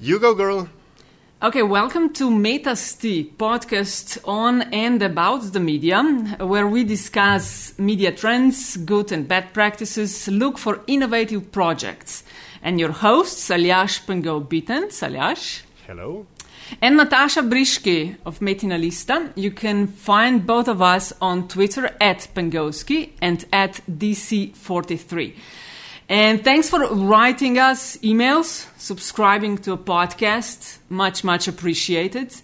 You go, girl. Okay, welcome to Metaste podcast on and about the media, where we discuss media trends, good and bad practices, look for innovative projects. And your hosts, Aljaž Pengov Bitenc, Aljaž. Hello. And Natasha Briški of Metina Lista. You can find both of us on Twitter at Pengoski and at DC43. And thanks for writing us emails, subscribing to a podcast. Much, much appreciated.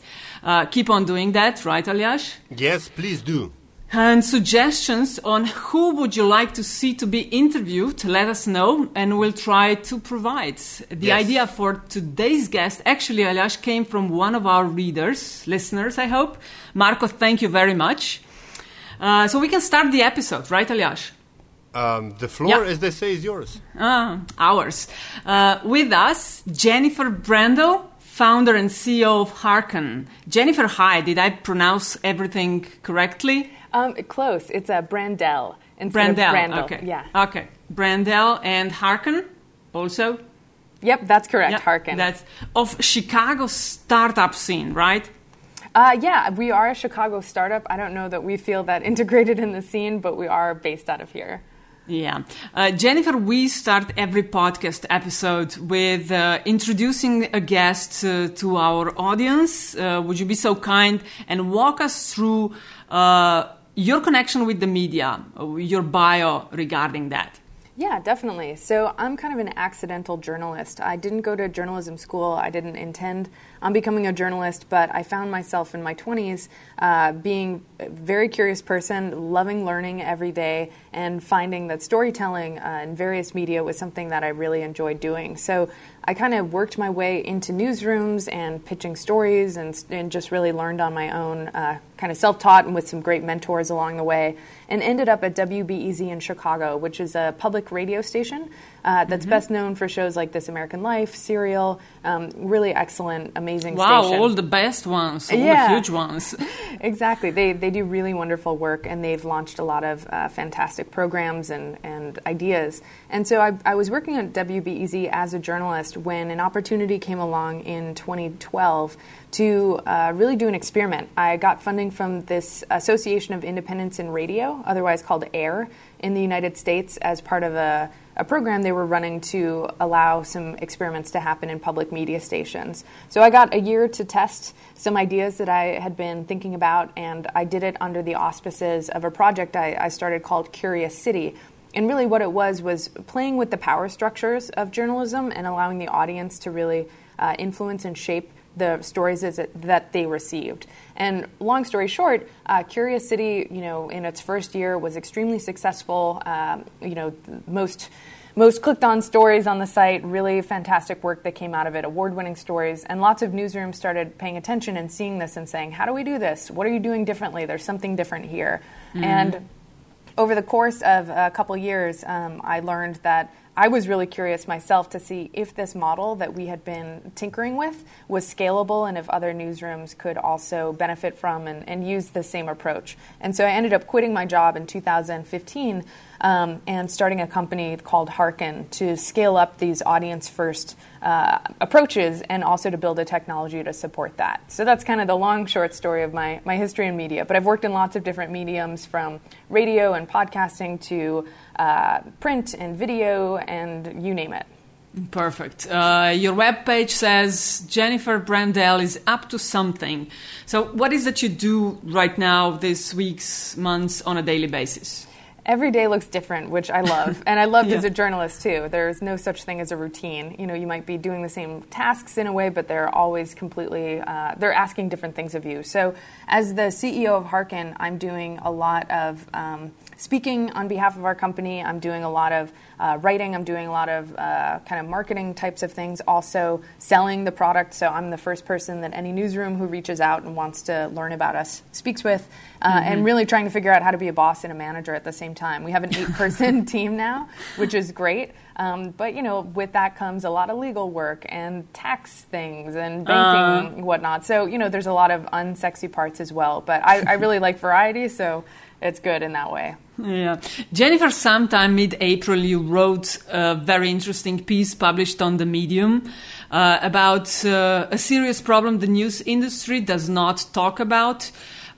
Uh, keep on doing that, right, Aljaž? Yes, please do. And suggestions on who would you like to see to be interviewed, let us know, and we'll try to provide. The Yes. idea for today's guest, actually, Aljaž, came from one of our readers, listeners, I hope. Marco, thank you very much. Uh, so we can start the episode, right, Aljaž? Um, the floor, Yeah. as they say, is yours. Ah, ours. Uh, with us, Jennifer Brandel, founder and CEO of Hearken. Jennifer, hi. Did I pronounce everything correctly? Um, close. It's a Brandel instead Brandel. of Brandel. Okay. Yeah. Okay. Brandel and Hearken, also. Yep, that's correct. Yeah, Hearken. That's of Chicago startup scene, right? Uh, yeah, we are a Chicago startup. I don't know that we feel that integrated in the scene, but we are based out of here. Yeah. Uh, Jennifer, we start every podcast episode with uh, introducing a guest uh, to our audience. Uh, would you be so kind and walk us through uh, your connection with the media, uh, your bio regarding that? Yeah, definitely. So I'm kind of an accidental journalist. I didn't go to journalism school. I didn't intend on becoming a journalist, but I found myself in my 20s uh, being a very curious person, loving learning every day, and finding that storytelling uh, in various media was something that I really enjoyed doing. So I kind of worked my way into newsrooms and pitching stories and, and just really learned on my own, uh, kind of self taught and with some great mentors along the way, and ended up at WBEZ in Chicago, which is a public radio station uh, that's best known for shows like This American Life, Serial, um, really excellent, amazing Wow, station. all the best ones, all Yeah. the huge ones. Exactly. They, they do really wonderful work and they've launched a lot of uh, fantastic programs and, and ideas. And so I, I was working at WBEZ as a journalist when an opportunity came along in 2012 to uh, really do an experiment. I got funding from this Association of Independents in Radio, otherwise called AIR, in the United States as part of a a program they were running to allow some experiments to happen in public media stations. So I got a year to test some ideas that I had been thinking about, and I did it under the auspices of a project I, I started called Curious City. And really, what it was was playing with the power structures of journalism and allowing the audience to really uh, influence and shape the stories that they received. And long story short, uh, Curious City, you know, in its first year was extremely successful. Um, you know, most most clicked on stories on the site, really fantastic work that came out of it, award winning stories. And lots of newsrooms started paying attention and seeing this and saying, How do we do this? What are you doing differently? There's something different here. And over the course of a couple years, um, I learned that I was really curious myself to see if this model that we had been tinkering with was scalable and if other newsrooms could also benefit from and, and use the same approach. And so I ended up quitting my job in 2015 um, and starting a company called Hearken to scale up these audience first uh, approaches and also to build a technology to support that. So that's kind of the long, short story of my, my history in media. But I've worked in lots of different mediums from radio and podcasting to uh, print and video and you name it. Perfect. Uh, your webpage says Jennifer Brandel is up to something. So, what is that you do right now, this week's, months, on a daily basis? Every day looks different, which I love. And I loved Yeah. as a journalist too. There's no such thing as a routine. You know, you might be doing the same tasks in a way, but they're always completely, uh, they're asking different things of you. So, as the CEO of Hearken, I'm doing a lot of um, speaking on behalf of our company. I'm doing a lot of uh, writing. I'm doing a lot of uh, kind of marketing types of things. Also, selling the product. So, I'm the first person that any newsroom who reaches out and wants to learn about us speaks with, uh, and really trying to figure out how to be a boss and a manager at the same time. We have an eight person team now, which is great. Um, but you know, with that comes a lot of legal work and tax things and banking and whatnot. So you know, there's a lot of unsexy parts as well. But I, I really like variety, so it's good in that way. Yeah. Jennifer, sometime mid April, you wrote a very interesting piece published on the Medium uh, about uh, a serious problem the news industry does not talk about.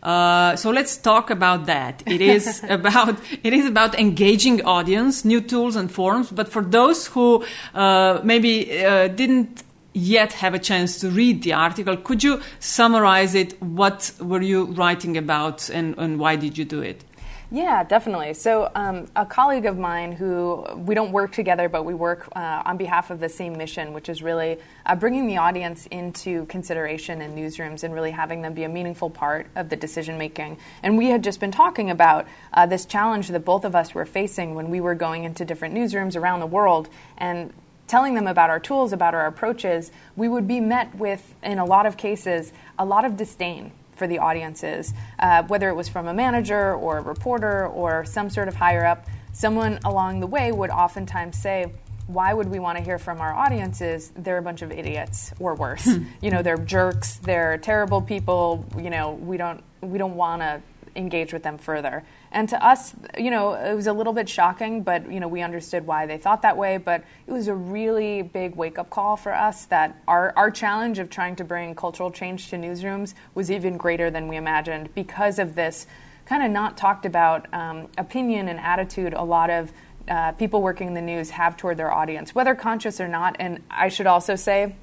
Uh, so let's talk about that. It is about it is about engaging audience, new tools and forms. But for those who uh, maybe uh, didn't yet have a chance to read the article, could you summarize it? What were you writing about, and, and why did you do it? Yeah, definitely. So, um, a colleague of mine who we don't work together, but we work uh, on behalf of the same mission, which is really uh, bringing the audience into consideration in newsrooms and really having them be a meaningful part of the decision making. And we had just been talking about uh, this challenge that both of us were facing when we were going into different newsrooms around the world and telling them about our tools, about our approaches, we would be met with, in a lot of cases, a lot of disdain for the audiences, uh, whether it was from a manager or a reporter or some sort of higher up. Someone along the way would oftentimes say, why would we want to hear from our audiences? They're a bunch of idiots or worse. Hmm. you know, they're jerks, they're terrible people, you know, we don't we don't want to engage with them further. And to us, you know, it was a little bit shocking, but you know, we understood why they thought that way. But it was a really big wake up call for us that our our challenge of trying to bring cultural change to newsrooms was even greater than we imagined because of this kind of not talked about um, opinion and attitude. A lot of uh, people working in the news have toward their audience, whether conscious or not. And I should also say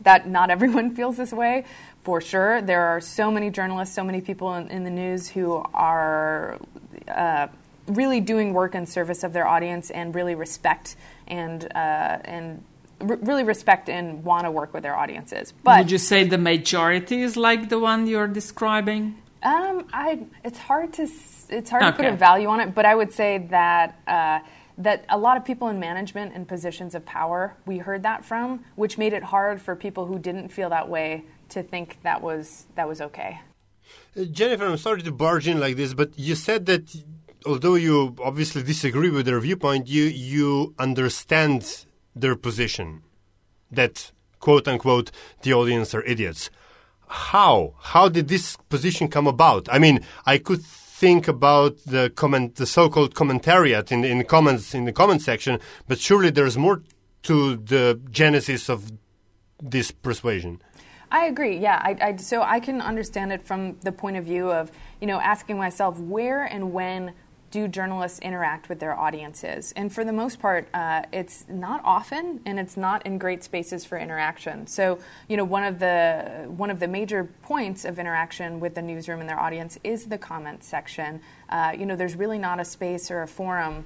that not everyone feels this way for sure. There are so many journalists, so many people in, in the news who are uh, really doing work in service of their audience and really respect and uh, and r- really respect and want to work with their audiences. But would you say the majority is like the one you're describing? Um, I it's hard to it's hard okay. to put a value on it, but I would say that. Uh, that a lot of people in management and positions of power, we heard that from, which made it hard for people who didn't feel that way to think that was that was okay. Jennifer, I'm sorry to barge in like this, but you said that although you obviously disagree with their viewpoint, you you understand their position that quote unquote the audience are idiots. How how did this position come about? I mean, I could think about the comment, the so-called commentariat in, in the comments in the comment section, but surely there's more to the genesis of this persuasion. I agree. Yeah, I, I, so I can understand it from the point of view of you know asking myself where and when do journalists interact with their audiences? And for the most part, uh, it's not often, and it's not in great spaces for interaction. So, you know, one of the one of the major points of interaction with the newsroom and their audience is the comment section. Uh, you know, there's really not a space or a forum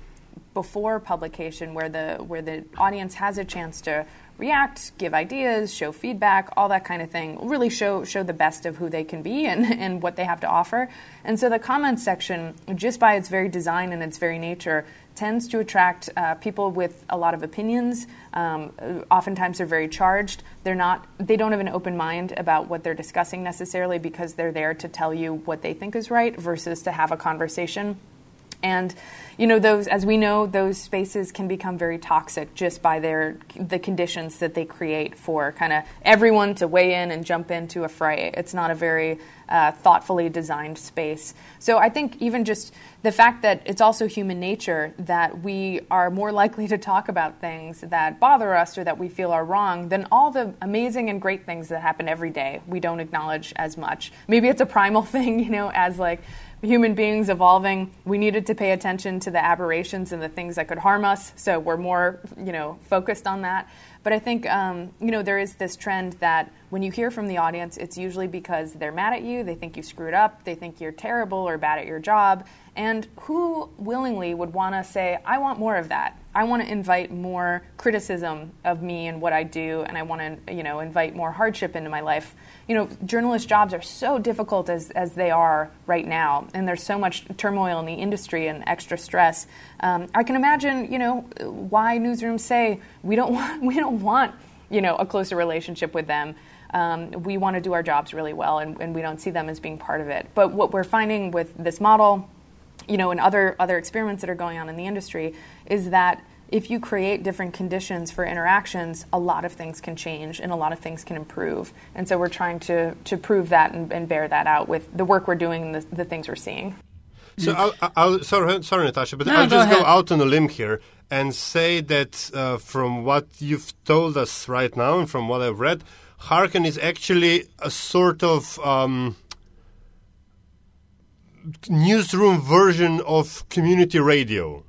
before publication where the where the audience has a chance to react, give ideas, show feedback, all that kind of thing. Really show show the best of who they can be and, and what they have to offer. And so the comments section, just by its very design and its very nature, tends to attract uh, people with a lot of opinions. Um, oftentimes, they're very charged. They're not. They don't have an open mind about what they're discussing necessarily because they're there to tell you what they think is right versus to have a conversation. And you know those as we know those spaces can become very toxic just by their the conditions that they create for kind of everyone to weigh in and jump into a fray. It's not a very uh, thoughtfully designed space. So i think even just the fact that it's also human nature that we are more likely to talk about things that bother us or that we feel are wrong than all the amazing and great things that happen every day we don't acknowledge as much. Maybe it's a primal thing you know as like human beings evolving, we needed to pay attention to the aberrations and the things that could harm us. So we're more, you know, focused on that. But I think, um, you know, there is this trend that when you hear from the audience, it's usually because they're mad at you, they think you screwed up, they think you're terrible or bad at your job. And who willingly would want to say, I want more of that? I want to invite more criticism of me and what I do, and I want to, you know, invite more hardship into my life. You know, journalist jobs are so difficult as, as they are right now, and there's so much turmoil in the industry and extra stress. Um, I can imagine, you know, why newsrooms say we don't want we don't want, you know, a closer relationship with them. Um, we want to do our jobs really well, and, and we don't see them as being part of it. But what we're finding with this model you know, and other other experiments that are going on in the industry is that if you create different conditions for interactions, a lot of things can change and a lot of things can improve. And so we're trying to, to prove that and, and bear that out with the work we're doing and the, the things we're seeing. So I'll, I'll, sorry, sorry, Natasha, but No, I'll go just go out on a limb here and say that uh, from what you've told us right now and from what I've read, Hearken is actually a sort of um, newsroom version of community radio,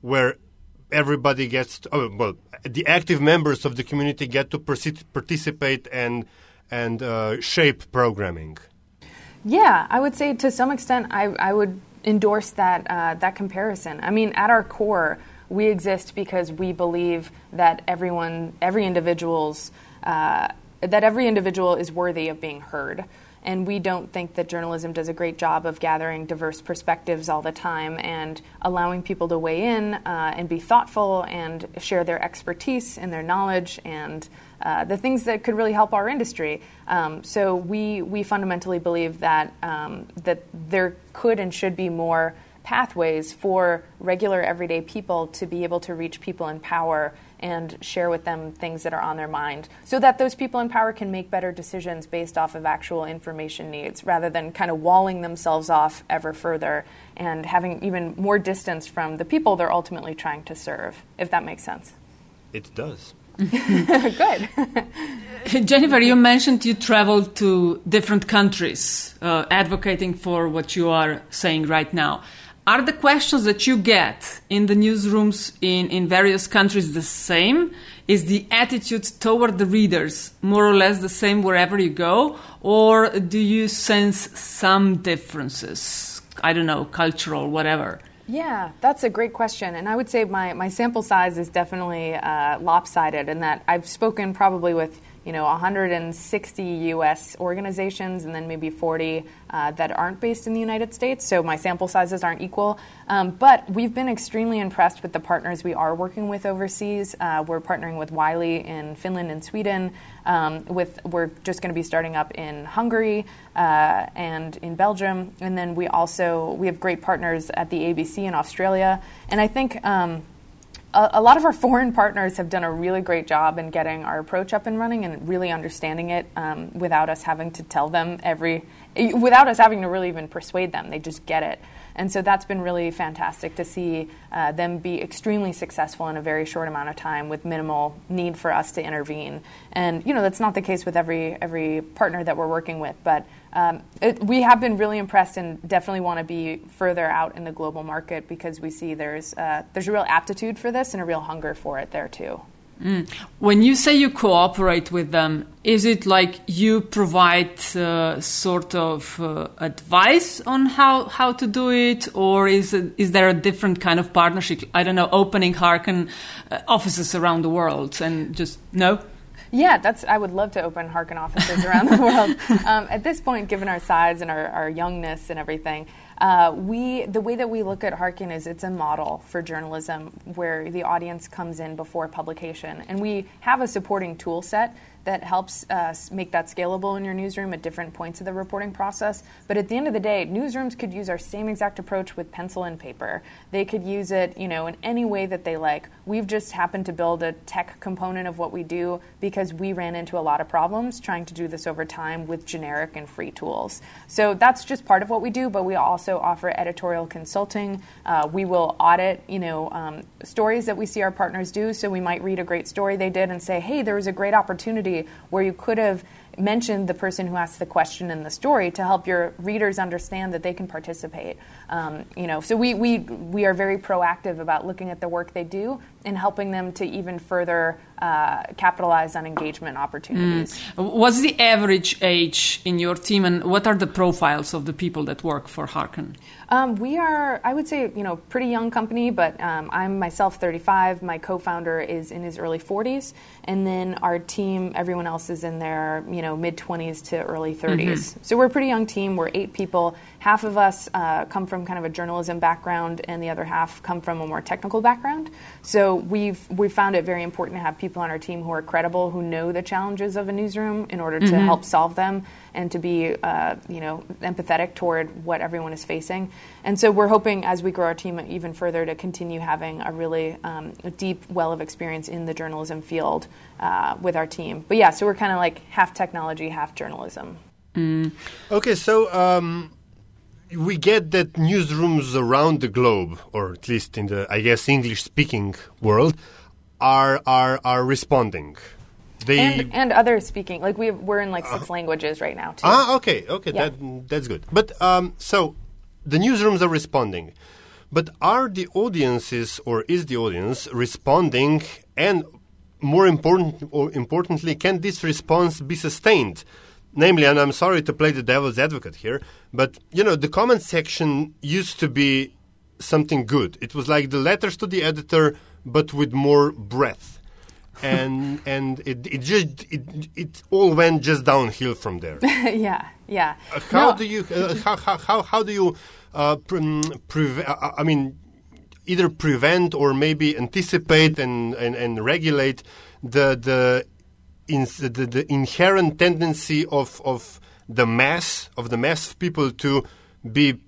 where everybody gets to, oh, well, the active members of the community get to participate and and uh, shape programming. Yeah, I would say to some extent, I, I would endorse that uh, that comparison. I mean, at our core, we exist because we believe that everyone, every individual's, uh, that every individual is worthy of being heard. And we don't think that journalism does a great job of gathering diverse perspectives all the time and allowing people to weigh in uh, and be thoughtful and share their expertise and their knowledge and uh, the things that could really help our industry. Um, so we we fundamentally believe that um, that there could and should be more pathways for regular everyday people to be able to reach people in power and share with them things that are on their mind so that those people in power can make better decisions based off of actual information needs rather than kind of walling themselves off ever further and having even more distance from the people they're ultimately trying to serve if that makes sense It does. good Jennifer, you mentioned you traveled to different countries uh, advocating for what you are saying right now. Are the questions that you get in the newsrooms in, in various countries the same? Is the attitude toward the readers more or less the same wherever you go? Or do you sense some differences? I don't know, cultural, whatever. Yeah, that's a great question. And I would say my, my sample size is definitely uh, lopsided in that I've spoken probably with you know 160 U.S. organizations and then maybe 40 uh, that aren't based in the United States. So my sample sizes aren't equal. Um, but we've been extremely impressed with the partners we are working with overseas. Uh, we're partnering with Wiley in Finland and Sweden. Um, with we're just going to be starting up in Hungary uh, and in Belgium, and then we also we have great partners at the ABC in Australia. And I think. Um, a, lot of our foreign partners have done a really great job in getting our approach up and running and really understanding it um, without us having to tell them every, without us having to really even persuade them. They just get it. And so that's been really fantastic to see uh, them be extremely successful in a very short amount of time with minimal need for us to intervene. And you know that's not the case with every every partner that we're working with, but um, it, we have been really impressed and definitely want to be further out in the global market because we see there's uh, there's a real aptitude for this and a real hunger for it there too. When you say you cooperate with them, is it like you provide uh, sort of uh, advice on how, how to do it, or is it, is there a different kind of partnership? I don't know, opening Hearken uh, offices around the world and just no. Yeah, that's. I would love to open Hearken offices around the world. Um, at this point, given our size and our, our youngness and everything, uh, we the way that we look at Hearken is it's a model for journalism where the audience comes in before publication, and we have a supporting tool set that helps uh, make that scalable in your newsroom at different points of the reporting process. But at the end of the day, newsrooms could use our same exact approach with pencil and paper. They could use it, you know, in any way that they like. We've just happened to build a tech component of what we do because we ran into a lot of problems trying to do this over time with generic and free tools. So that's just part of what we do. But we also offer editorial consulting. Uh, we will audit, you know, um, stories that we see our partners do. So we might read a great story they did and say, hey, there was a great opportunity where you could have mentioned the person who asked the question in the story to help your readers understand that they can participate. Um, you know, so we, we, we are very proactive about looking at the work they do and helping them to even further uh, capitalize on engagement opportunities. What's the average age in your team, and what are the profiles of the people that work for Hearken? Um, we are, I would say, you know, pretty young company, but um, I'm myself 35. My co-founder is in his early 40s, and then our team, everyone else is in their, you know, mid 20s to early 30s. So we're a pretty young team. We're eight people. Half of us uh, come from kind of a journalism background, and the other half come from a more technical background. So we've we found it very important to have people on our team who are credible, who know the challenges of a newsroom in order to help solve them and to be, uh, you know, empathetic toward what everyone is facing. And so we're hoping as we grow our team even further to continue having a really um, a deep well of experience in the journalism field uh, with our team. But yeah, so we're kind of like half technology, half journalism. Okay, so um, we get that newsrooms around the globe, or at least in the, I guess, English-speaking world, are are are responding. They and, and other speaking, like we we're in like six languages right now too. ah okay okay Yeah. that that's good. But um, so the newsrooms are responding, but are the audiences or is the audience responding and more important or importantly, can this response be sustained? Namely, and I'm sorry to play the devil's advocate here, but you know the comment section used to be something good. It was like the letters to the editor, but with more breadth. and and it, it just it, it all went just downhill from there. yeah, yeah. Uh, how No. do you uh, how, how, how, how do you uh, pre- preve- uh, I mean either prevent or maybe anticipate and, and, and regulate the the, in, the the inherent tendency of of the mass of the mass of people to be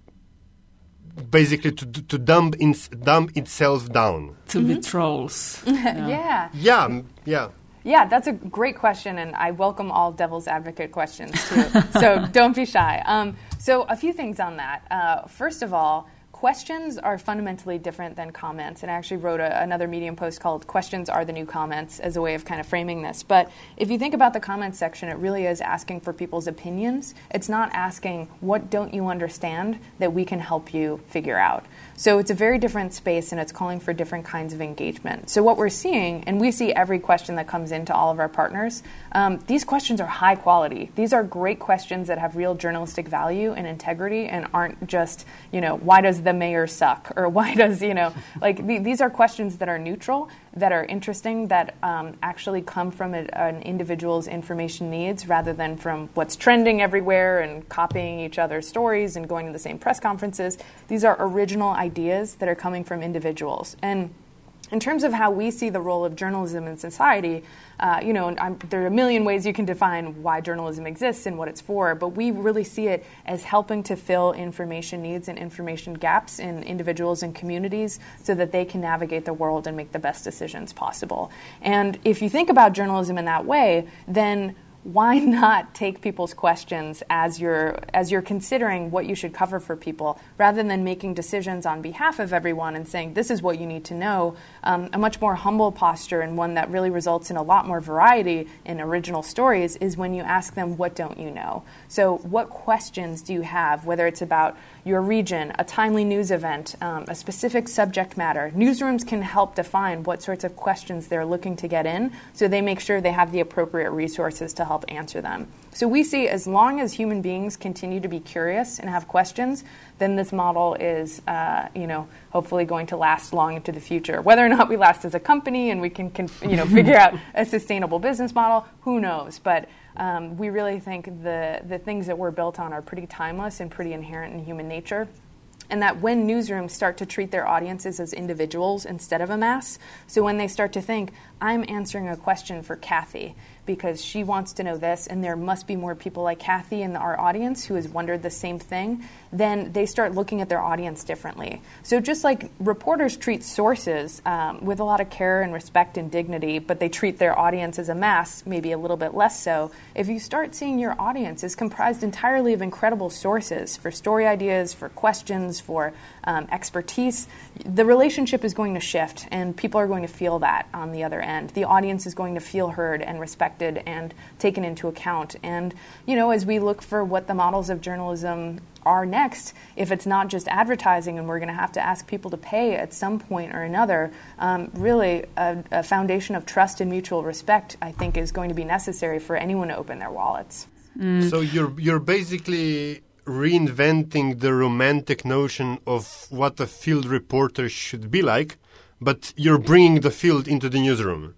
basically to to dump in, dump itself down. to be trolls. yeah. Yeah, m- yeah. Yeah, that's a great question, and I welcome all devil's advocate questions too. so don't be shy. Um, so, a few things on that. Uh, first of all, questions are fundamentally different than comments, and I actually wrote a, another Medium post called "Questions Are the New Comments" as a way of kind of framing this. But if you think about the comments section, it really is asking for people's opinions. It's not asking what don't you understand that we can help you figure out. So it's a very different space and it's calling for different kinds of engagement. So, what we're seeing, and we see every question that comes into all of our partners, um, these questions are high quality. These are great questions that have real journalistic value and integrity and aren't just, you know, why does the mayor suck? Or why does, you know, like the, these are questions that are neutral, that are interesting, that um, actually come from a, an individual's information needs rather than from what's trending everywhere and copying each other's stories and going to the same press conferences. These are original ideas that are coming from individuals. And in terms of how we see the role of journalism in society, uh, you know, I'm, there are a million ways you can define why journalism exists and what it's for, but we really see it as helping to fill information needs and information gaps in individuals and communities so that they can navigate the world and make the best decisions possible. And if you think about journalism in that way, then why not take people's questions as you're as you're considering what you should cover for people rather than making decisions on behalf of everyone and saying this is what you need to know. Um, a much more humble posture and one that really results in a lot more variety in original stories is when you ask them what don't you know? So what questions do you have whether it's about your region a timely news event um, a specific subject matter newsrooms can help define what sorts of questions they're looking to get in so they make sure they have the appropriate resources to help answer them. So we see as long as human beings continue to be curious and have questions, then this model is, uh, you know, hopefully going to last long into the future. Whether or not we last as a company and we can, can you know, figure out a sustainable business model, who knows? But um, we really think the the things that we're built on are pretty timeless and pretty inherent in human nature and that when newsrooms start to treat their audiences as individuals instead of a mass, so when they start to think, I'm answering a question for Kathy because she wants to know this, and there must be more people like Kathy in our audience who has wondered the same thing, then they start looking at their audience differently. So just like reporters treat sources um, with a lot of care and respect and dignity, but they treat their audience as a mass, maybe a little bit less so, if you start seeing your audience is comprised entirely of incredible sources for story ideas, for questions, for um, expertise, the relationship is going to shift, and people are going to feel that on the other end. The audience is going to feel heard and respected and taken into account. And, you know, as we look for what the models of journalism are next, if it's not just advertising and we're going to have to ask people to pay at some point or another, um, really a, a foundation of trust and mutual respect, I think, is going to be necessary for anyone to open their wallets. So you're you're basically reinventing the romantic notion of what a field reporter should be like, but you're bringing the field into the newsroom.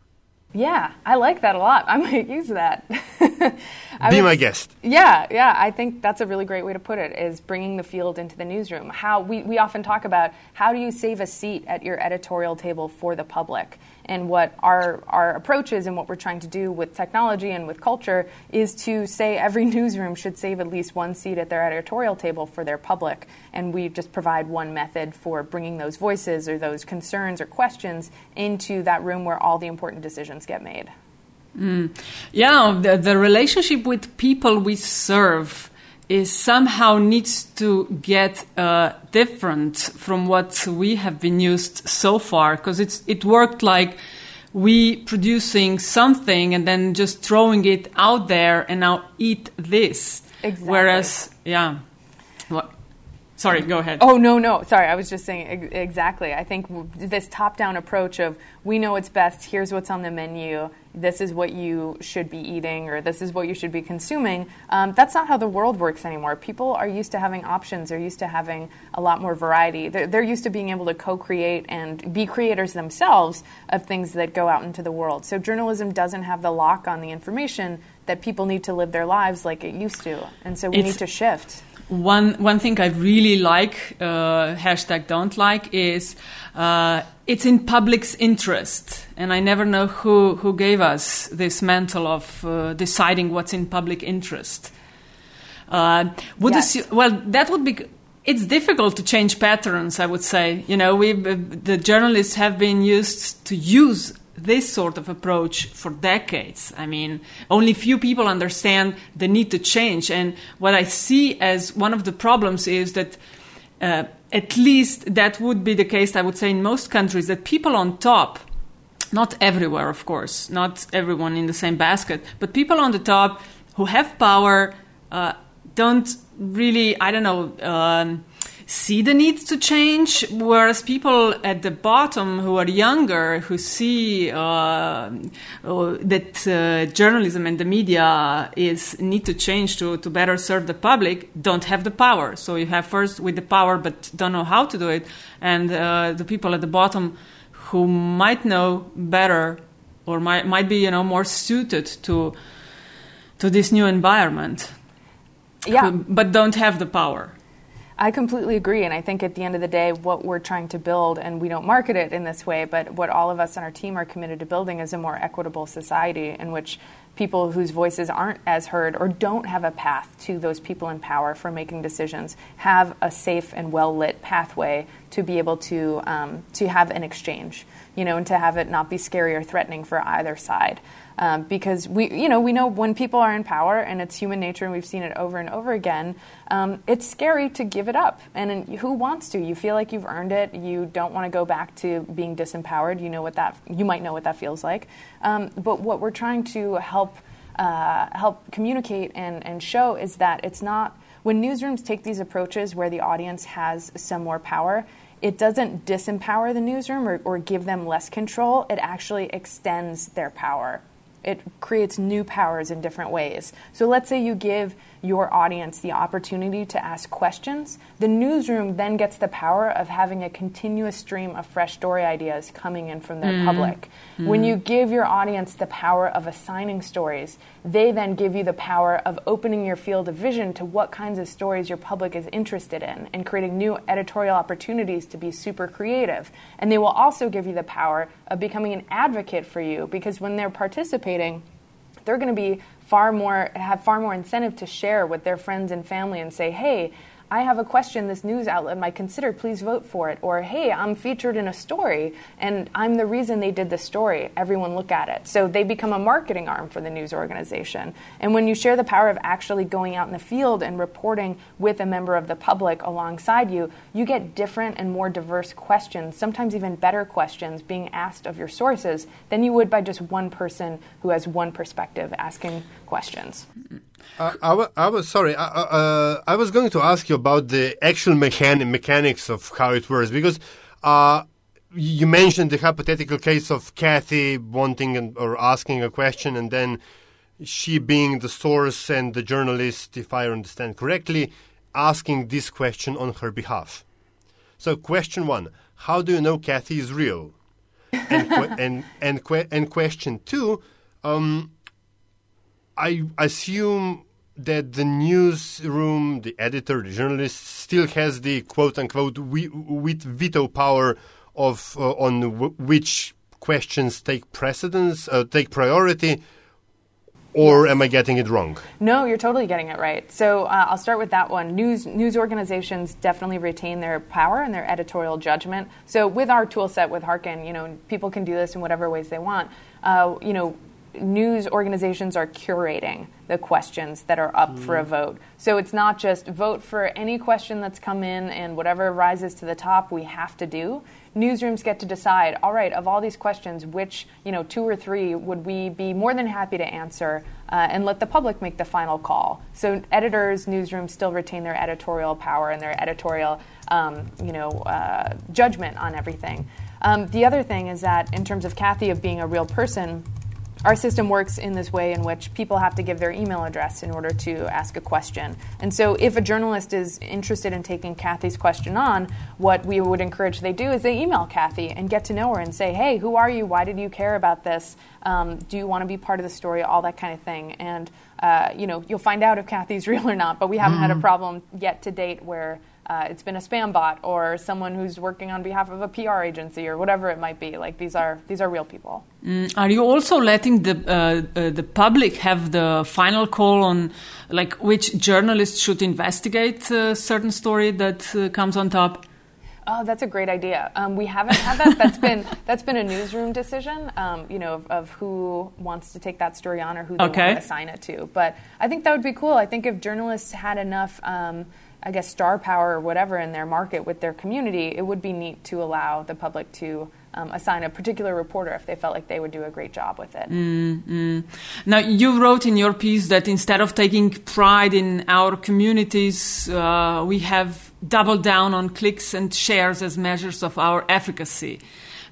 Yeah, I like that a lot. I might use that. I Be my guest. Yeah, yeah, I think that's a really great way to put it is bringing the field into the newsroom. How we, we often talk about how do you save a seat at your editorial table for the public? And what our our approach is and what we're trying to do with technology and with culture is to say every newsroom should save at least one seat at their editorial table for their public. And we just provide one method for bringing those voices or those concerns or questions into that room where all the important decisions get made. Yeah, the, the relationship with people we serve is somehow needs to get uh, different from what we have been used so far because it's it worked like we producing something and then just throwing it out there and now eat this Exactly. whereas yeah what sorry go ahead Oh no, no. Sorry, I was just saying exactly. I think this top-down approach of we know what's best. Here's what's on the menu. This is what you should be eating, or this is what you should be consuming. Um, that's not how the world works anymore. People are used to having options. They're used to having a lot more variety. They're, they're used to being able to co-create and be creators themselves of things that go out into the world. So journalism doesn't have the lock on the information that people need to live their lives like it used to, and so we It's- need to shift. One one thing I really like, uh, hashtag don't like, is uh, it's in public's interest, and I never know who who gave us this mantle of uh, deciding what's in public interest. Uh, would Yes. well, that would be. It's difficult to change patterns. I would say, you know, we the journalists have been used to use this sort of approach for decades. I mean, only few people understand the need to change. And what I see as one of the problems is that, uh, at least that would be the case, I would say, in most countries, that people on top, not everywhere, of course, not everyone in the same basket, but people on the top who have power uh, don't really, I don't know, um, see the need to change, whereas people at the bottom who are younger, who see uh, uh, that uh, journalism and the media is need to change to, to better serve the public, don't have the power. So you have first with the power, but don't know how to do it, and uh, the people at the bottom who might know better or might, might be you know more suited to to this new environment Yeah. who- but don't have the power I completely agree. And I think at the end of the day, what we're trying to build, and we don't market it in this way, but what all of us on our team are committed to building is a more equitable society in which people whose voices aren't as heard or don't have a path to those people in power for making decisions have a safe and well lit pathway to be able to, um, to have an exchange, you know, and to have it not be scary or threatening for either side. Um, because we, you know, we know when people are in power, and it's human nature, and we've seen it over and over again. Um, it's scary to give it up, and in, who wants to? You feel like you've earned it. You don't want to go back to being disempowered. You know what that, you might know what that feels like. Um, but what we're trying to help uh, help communicate and, and show is that it's not when newsrooms take these approaches where the audience has some more power it doesn't disempower the newsroom or, or give them less control it actually extends their power it creates new powers in different ways. So let's say you give your audience the opportunity to ask questions. The newsroom then gets the power of having a continuous stream of fresh story ideas coming in from their mm. public. Mm. When you give your audience the power of assigning stories, they then give you the power of opening your field of vision to what kinds of stories your public is interested in and creating new editorial opportunities to be super creative. And they will also give you the power of becoming an advocate for you because when they're participating, they're going to be far more have far more incentive to share with their friends and family and say, "Hey, I have a question this news outlet might consider. Please vote for it." Or, "Hey, I'm featured in a story and I'm the reason they did the story. Everyone look at it." So they become a marketing arm for the news organization. And when you share the power of actually going out in the field and reporting with a member of the public alongside you, you get different and more diverse questions, sometimes even better questions being asked of your sources than you would by just one person who has one perspective asking questions. Uh, I, I was sorry. I, uh, uh, I was going to ask you about the actual mechan- mechanics of how it works because uh, you mentioned the hypothetical case of Kathy wanting an, or asking a question, and then she being the source and the journalist, if I understand correctly, asking this question on her behalf. So, question one: How do you know Kathy is real? And and and, que- and question two. Um, I assume that the newsroom, the editor, the journalist, still has the quote unquote with veto power of uh, on w- which questions take precedence, uh, take priority, or am I getting it wrong? No, you're totally getting it right. So uh, I'll start with that one. News news organizations definitely retain their power and their editorial judgment. So with our tool set with Hearken, you know, people can do this in whatever ways they want. Uh, you know, news organizations are curating the questions that are up mm. for a vote. So it's not just vote for any question that's come in and whatever rises to the top we have to do. Newsrooms get to decide, all right, of all these questions, which, you know, two or three would we be more than happy to answer uh, and let the public make the final call. So editors, newsrooms still retain their editorial power and their editorial, um, you know, uh, judgment on everything. Um, the other thing is that in terms of Kathy of being a real person, our system works in this way in which people have to give their email address in order to ask a question. And so, if a journalist is interested in taking Kathy's question on, what we would encourage they do is they email Kathy and get to know her and say, hey, who are you? Why did you care about this? Um, do you want to be part of the story? All that kind of thing. And, uh, you know, you'll find out if Kathy's real or not, but we haven't mm-hmm. had a mm-hmm. problem yet to date where uh, it's been a spam bot or someone who's working on behalf of a PR agency or whatever it might be. Like these are these are real people. Mm, are you also letting the uh, uh, the public have the final call on like which journalists should investigate a certain story that uh, comes on top? Oh, that's a great idea. Um, we haven't had that. That's been that's been a newsroom decision. Um, you know, of, of, who wants to take that story on or who they okay. want to assign it to. But I think that would be cool. I think if journalists had enough. Um, I guess, star power or whatever in their market with their community, it would be neat to allow the public to um, assign a particular reporter if they felt like they would do a great job with it. Mm-hmm. Now, you wrote in your piece that instead of taking pride in our communities, uh, we have doubled down on clicks and shares as measures of our efficacy.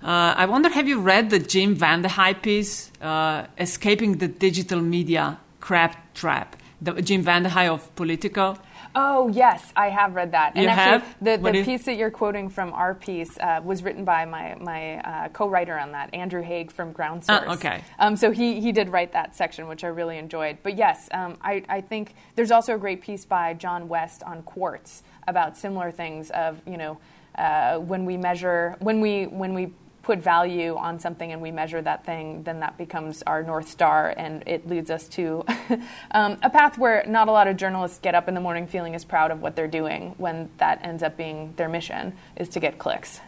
Uh, I wonder, have you read the Jim VandeHei piece, uh, Escaping the Digital Media Crap Trap? The Jim VandeHei of Politico? Oh yes, I have read that. And you actually, have? the, the piece that you're quoting from our piece uh, was written by my my uh, co-writer on that, Andrew Haeg from Ground ah, Source. Uh, okay. Um, so he he did write that section, which I really enjoyed. But yes, um, I I think there's also a great piece by John West on Quartz about similar things of you know. Uh, when we measure when we when we put value on something and we measure that thing, then that becomes our North Star and it leads us to um, a path where not a lot of journalists get up in the morning feeling as proud of what they're doing when that ends up being their mission is to get clicks.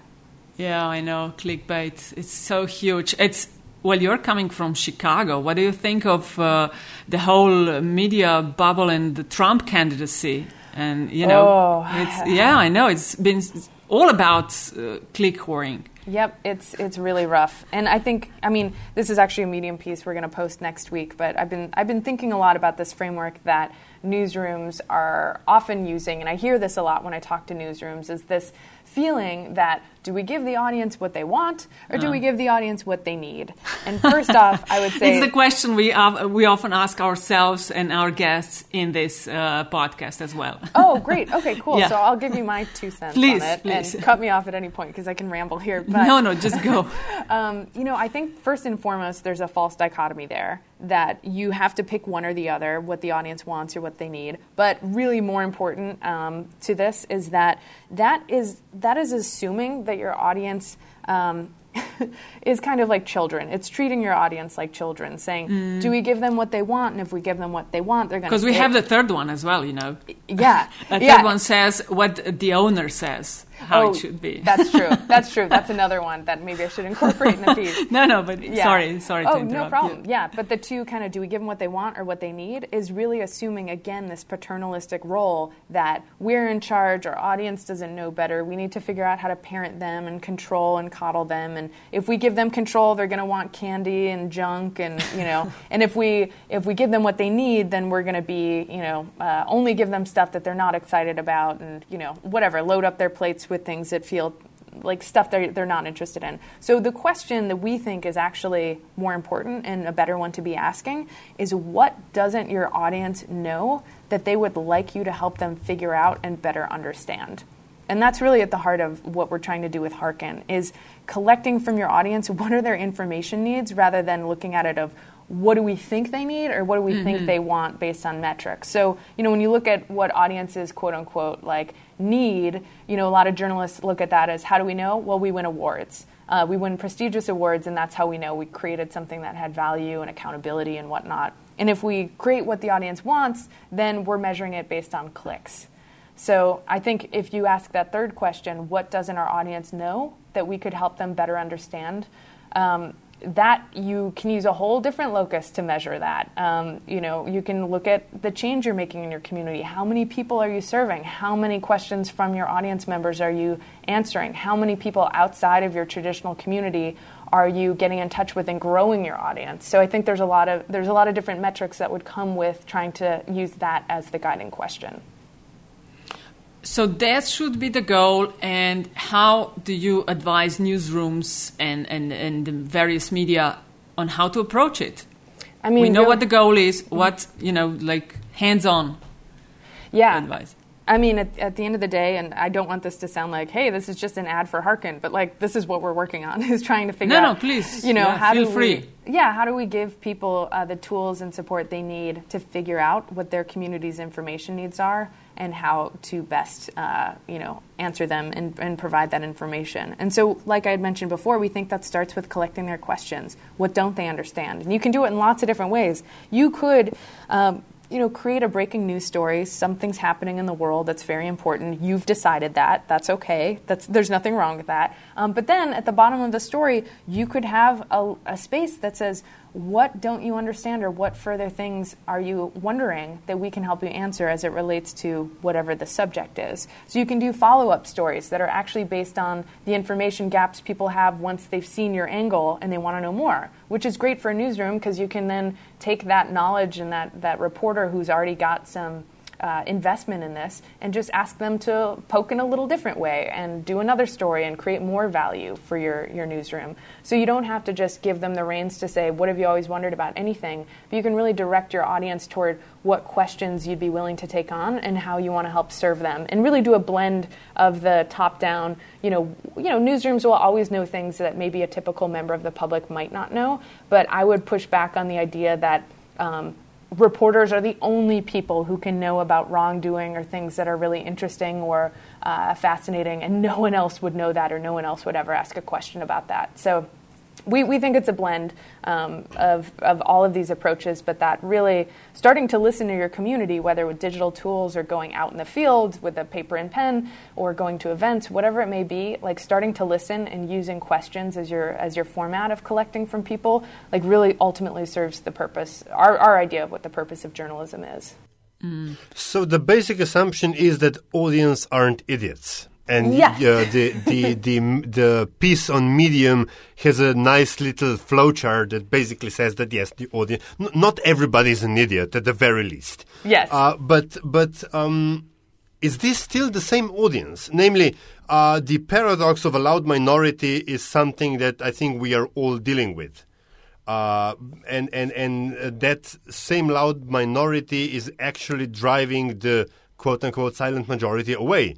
Yeah, I know. Clickbait. It's so huge. It's well, you're coming from Chicago. What do you think of uh, the whole media bubble and the Trump candidacy? And you know, oh. it's yeah, I know. It's been all about uh, click whoring. Yep, it's it's really rough, and I think I mean this is actually a Medium piece we're going to post next week. But I've been I've been thinking a lot about this framework that newsrooms are often using, and I hear this a lot when I talk to newsrooms. Is this feeling that do we give the audience what they want or do we give the audience what they need? And first off, I would say it's the question we uh, we often ask ourselves and our guests in this uh, podcast as well. oh, great. Okay, cool. Yeah. So I'll give you my two cents please, on it please. and cut me off at any point because I can ramble here. But, no, no, just go. um, you know, I think first and foremost, there's a false dichotomy there that you have to pick one or the other, what the audience wants or what they need. But really, more important um, to this is that that is that is assuming that your audience um, is kind of like children. It's treating your audience like children, saying, mm. "Do we give them what they want? And if we give them what they want, they're going to." Because we have the third one as well, you know. Yeah, the yeah. third one says what the owner says how oh, it should be. that's true. That's true. That's another one that maybe I should incorporate in the piece. no, no, but yeah. sorry, sorry oh, to interrupt. no problem. Yeah. yeah, but the two kind of do we give them what they want or what they need is really assuming again this paternalistic role that we're in charge, our audience doesn't know better. We need to figure out how to parent them and control and coddle them. And if we give them control, they're going to want candy and junk, and you know. and if we if we give them what they need, then we're going to be you know uh, only give them stuff that they're not excited about, and you know whatever load up their plates with things that feel like stuff they're, they're not interested in. So the question that we think is actually more important and a better one to be asking is what doesn't your audience know that they would like you to help them figure out and better understand? And that's really at the heart of what we're trying to do with Hearken is collecting from your audience what are their information needs rather than looking at it of what do we think they need or what do we mm-hmm. think they want based on metrics. So, you know, when you look at what audiences quote unquote like need, you know, a lot of journalists look at that as how do we know? Well, we win awards. Uh, we win prestigious awards, and that's how we know we created something that had value and accountability and whatnot. And if we create what the audience wants, then we're measuring it based on clicks. So I think if you ask that third question, what doesn't our audience know that we could help them better understand? Um, that you can use a whole different locus to measure that. Um, you know, you can look at the change you're making in your community. How many people are you serving? How many questions from your audience members are you answering? How many people outside of your traditional community are you getting in touch with and growing your audience? So I think there's a lot of there's a lot of different metrics that would come with trying to use that as the guiding question. So that should be the goal. And how do you advise newsrooms and, and, and the various media on how to approach it? I mean, we know what the goal is. What you know, like hands-on. Yeah. Advice. I mean, at, at, the end of the day, and I don't want this to sound like, hey, this is just an ad for Hearken, but like this is what we're working on is trying to figure no, out. No, please. You know, yeah, how feel do free. we? Yeah, how do we give people uh, the tools and support they need to figure out what their community's information needs are and how to best, uh, you know, answer them and, and provide that information. And so, like I had mentioned before, we think that starts with collecting their questions. What don't they understand? And you can do it in lots of different ways. You could. Um, you know, create a breaking news story. Something's happening in the world that's very important. You've decided that. That's okay. That's, there's nothing wrong with that. Um, but then at the bottom of the story, you could have a, a space that says, what don't you understand or what further things are you wondering that we can help you answer as it relates to whatever the subject is? So you can do follow-up stories that are actually based on the information gaps people have once they've seen your angle and they want to know more which is great for a newsroom because you can then take that knowledge and that, that reporter who's already got some uh, investment in this and just ask them to poke in a little different way and do another story and create more value for your, your newsroom. So you don't have to just give them the reins to say, What have you always wondered about anything? But you can really direct your audience toward what questions you'd be willing to take on and how you want to help serve them and really do a blend of the top down you know you know newsrooms will always know things that maybe a typical member of the public might not know but i would push back on the idea that um, reporters are the only people who can know about wrongdoing or things that are really interesting or uh, fascinating, and no one else would know that or no one else would ever ask a question about that. So we, we think it's a blend um, of, of all of these approaches, but that really starting to listen to your community, whether with digital tools or going out in the field with a paper and pen or going to events, whatever it may be, like starting to listen and using questions as your as your format of collecting from people, like really ultimately serves the purpose, our, our idea of what the purpose of journalism is. Mm. So the basic assumption is that audience aren't idiots and yes. uh, the, the the the piece on Medium has a nice little flowchart that basically says that yes, the audience, n- not everybody is an idiot at the very least. Yes, uh, but but um, is this still the same audience? Namely, uh, the paradox of a loud minority is something that I think we are all dealing with. Uh, and and and that same loud minority is actually driving the quote unquote silent majority away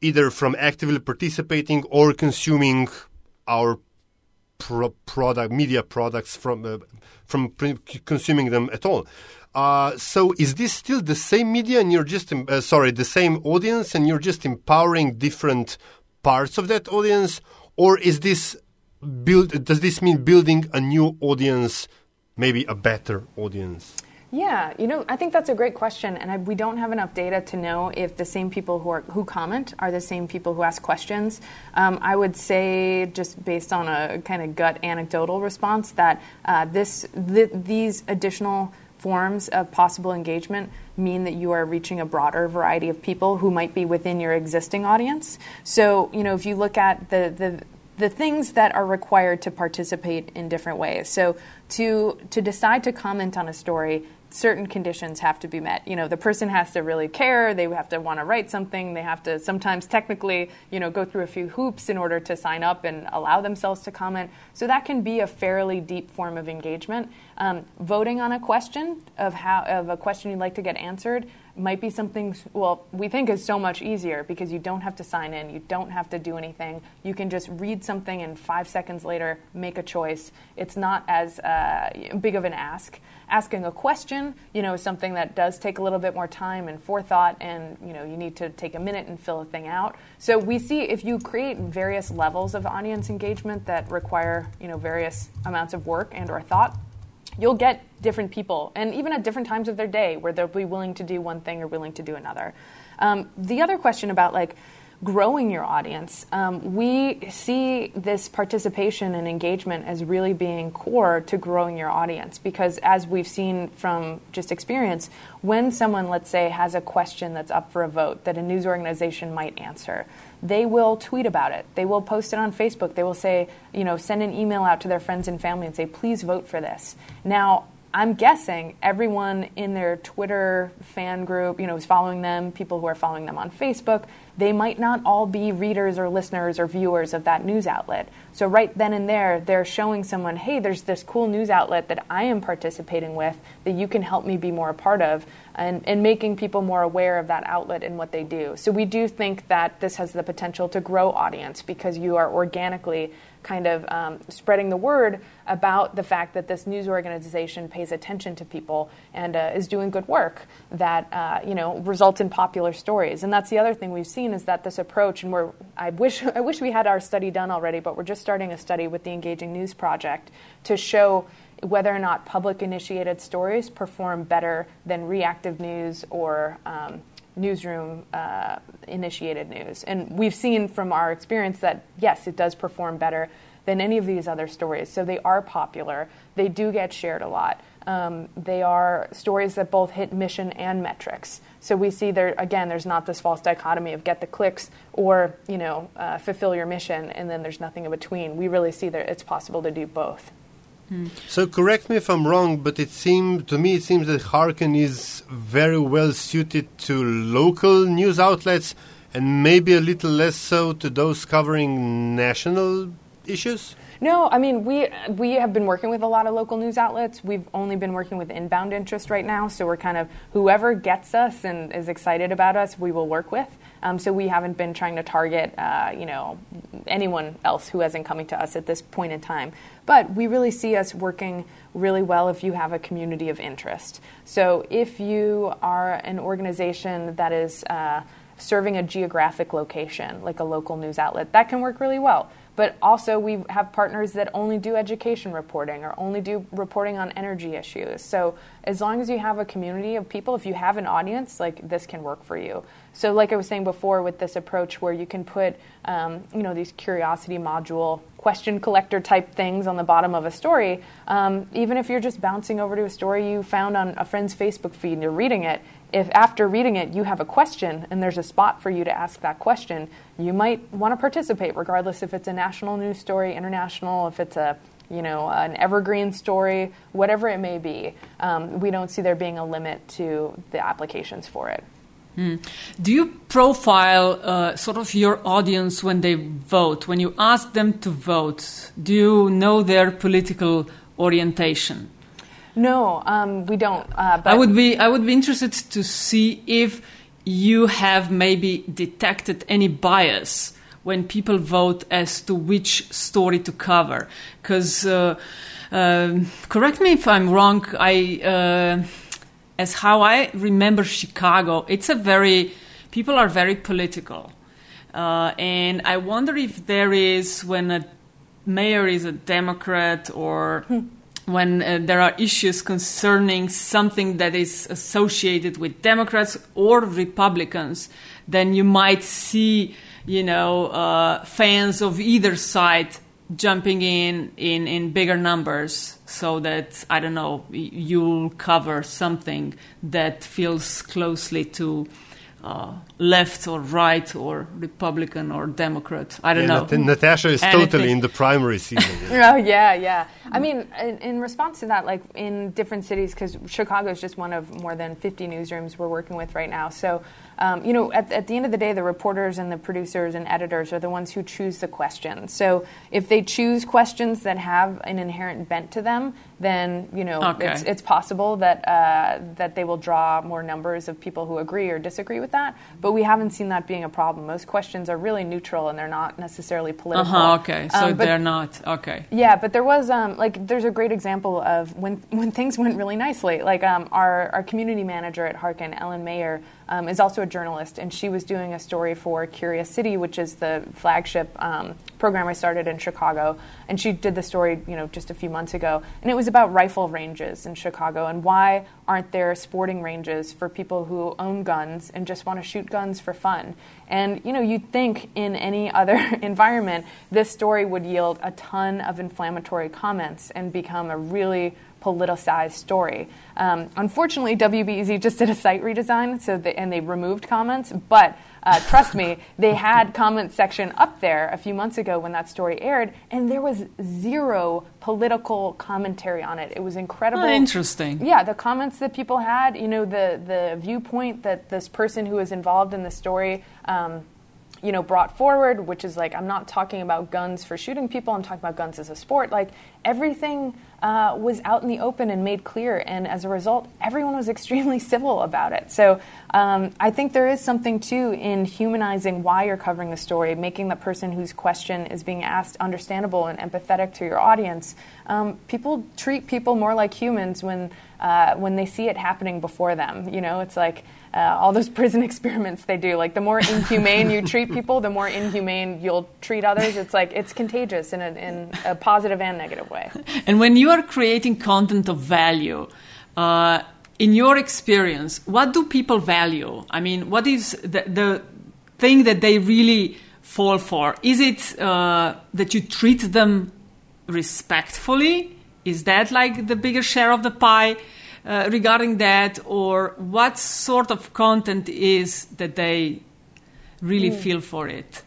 either from actively participating or consuming our pro- product media products from uh, from pre- consuming them at all. Uh, so is this still the same media and you're just uh, sorry the same audience and you're just empowering different parts of that audience or is this build does this mean building a new audience maybe a better audience yeah, you know, I think that's a great question, and I, we don't have enough data to know if the same people who are who comment are the same people who ask questions. Um, I would say, just based on a kind of gut anecdotal response, that uh, this th- these additional forms of possible engagement mean that you are reaching a broader variety of people who might be within your existing audience. So, you know, if you look at the the the things that are required to participate in different ways. So to to decide to comment on a story certain conditions have to be met. You know, the person has to really care, they have to want to write something, they have to sometimes technically, you know, go through a few hoops in order to sign up and allow themselves to comment. So that can be a fairly deep form of engagement. Um, voting on a question of how of a question you'd like to get answered might be something well we think is so much easier because you don't have to sign in you don't have to do anything you can just read something and five seconds later make a choice it's not as uh, big of an ask asking a question you know is something that does take a little bit more time and forethought and you know you need to take a minute and fill a thing out so we see if you create various levels of audience engagement that require you know various amounts of work and or thought you'll get different people, and even at different times of their day, where they'll be willing to do one thing or willing to do another. Um, the other question about like growing your audience, um, we see this participation and engagement as really being core to growing your audience because, as we've seen from just experience, when someone, let's say, has a question that's up for a vote that a news organization might answer, they will tweet about it. They will post it on Facebook. They will say, you know, send an email out to their friends and family and say, please vote for this. Now, I'm guessing everyone in their Twitter fan group, you know, is following them, people who are following them on Facebook, they might not all be readers or listeners or viewers of that news outlet. So, right then and there, they're showing someone, hey, there's this cool news outlet that I am participating with that you can help me be more a part of, and, and making people more aware of that outlet and what they do. So, we do think that this has the potential to grow audience because you are organically kind of um, spreading the word about the fact that this news organization pays attention to people and uh, is doing good work that uh, you know results in popular stories. And that's the other thing we've seen is that this approach, and we're I wish I wish we had our study done already, but we're just starting a study with the Engaging News Project to show whether or not public initiated stories perform better than reactive news or um, newsroom uh, initiated news. And we've seen from our experience that yes, it does perform better than any of these other stories. So they are popular, they do get shared a lot. Um, they are stories that both hit mission and metrics. So we see there again. There's not this false dichotomy of get the clicks or you know uh, fulfill your mission, and then there's nothing in between. We really see that it's possible to do both. So correct me if I'm wrong, but it seems to me it seems that Hearken is very well suited to local news outlets and maybe a little less so to those covering national issues. No, I mean we we have been working with a lot of local news outlets. We've only been working with inbound interest right now, so we're kind of whoever gets us and is excited about us, we will work with. Um, so we haven't been trying to target, uh, you know, anyone else who hasn't coming to us at this point in time. But we really see us working really well if you have a community of interest. So if you are an organization that is uh, serving a geographic location, like a local news outlet, that can work really well. But also, we have partners that only do education reporting or only do reporting on energy issues. So, as long as you have a community of people, if you have an audience, like this can work for you. So, like I was saying before, with this approach where you can put, um, you know, these curiosity module question collector type things on the bottom of a story, um, even if you're just bouncing over to a story you found on a friend's Facebook feed and you're reading it, if after reading it you have a question and there's a spot for you to ask that question, you might want to participate, regardless if it's a national news story, international, if it's a you know an evergreen story, whatever it may be. Um, we don't see there being a limit to the applications for it. Mm. Do you profile uh, sort of your audience when they vote? When you ask them to vote, do you know their political orientation? No, um, we don't. Uh, I would be I would be interested to see if you have maybe detected any bias when people vote as to which story to cover. Because uh, uh, correct me if I'm wrong. I uh, as how I remember Chicago, it's a very people are very political, uh, and I wonder if there is when a mayor is a Democrat or hmm when uh, there are issues concerning something that is associated with Democrats or Republicans, then you might see, you know, uh, fans of either side jumping in, in in bigger numbers, so that I don't know you'll cover something that feels closely to uh, left or right or Republican or Democrat. I don't yeah, know. Natasha is Anything. totally in the primary season. oh yeah, yeah. I mean, in, in, response to that, like in different cities, because Chicago is just one of more than 50 newsrooms we're working with right now. So um, you know, at, at, the end of the day, the reporters and the producers and editors are the ones who choose the questions. So if they choose questions that have an inherent bent to them, then you know okay. it's, it's possible that uh, that they will draw more numbers of people who agree or disagree with that. But we haven't seen that being a problem. Most questions are really neutral and they're not necessarily political. Uh-huh, okay, so um, but, they're not okay. Yeah, but there was um, like there's a great example of when when things went really nicely. Like um, our our community manager at Hearken, Ellen Mayer um, is also a journalist, and she was doing a story for Curious City, which is the flagship um, program I started in Chicago. And she did the story, you know, just a few months ago, and it was about rifle ranges in Chicago and why aren't there sporting ranges for people who own guns and just want to shoot guns for fun. And you know, you'd think in any other environment, this story would yield a ton of inflammatory comments and become a really politicized story. Um, unfortunately, WBEZ just did a site redesign, so they, and they removed comments. But uh, trust me, they had comment section up there a few months ago when that story aired, and there was zero political commentary on it. It was incredible. Oh, interesting. Yeah, the comments that people had, you know, the the viewpoint that this person who was involved in the story. Um, you know, brought forward, which is like, I'm not talking about guns for shooting people, I'm talking about guns as a sport. Like, everything uh, was out in the open and made clear, and as a result, everyone was extremely civil about it. So, um, I think there is something too in humanizing why you're covering the story, making the person whose question is being asked understandable and empathetic to your audience. Um, people treat people more like humans when, uh, when they see it happening before them. You know, it's like, uh, all those prison experiments they do. Like the more inhumane you treat people, the more inhumane you'll treat others. It's like it's contagious in a, in a positive and negative way. And when you are creating content of value, uh, in your experience, what do people value? I mean, what is the, the thing that they really fall for? Is it uh, that you treat them respectfully? Is that like the bigger share of the pie? Uh, regarding that, or what sort of content is that they really mm. feel for it?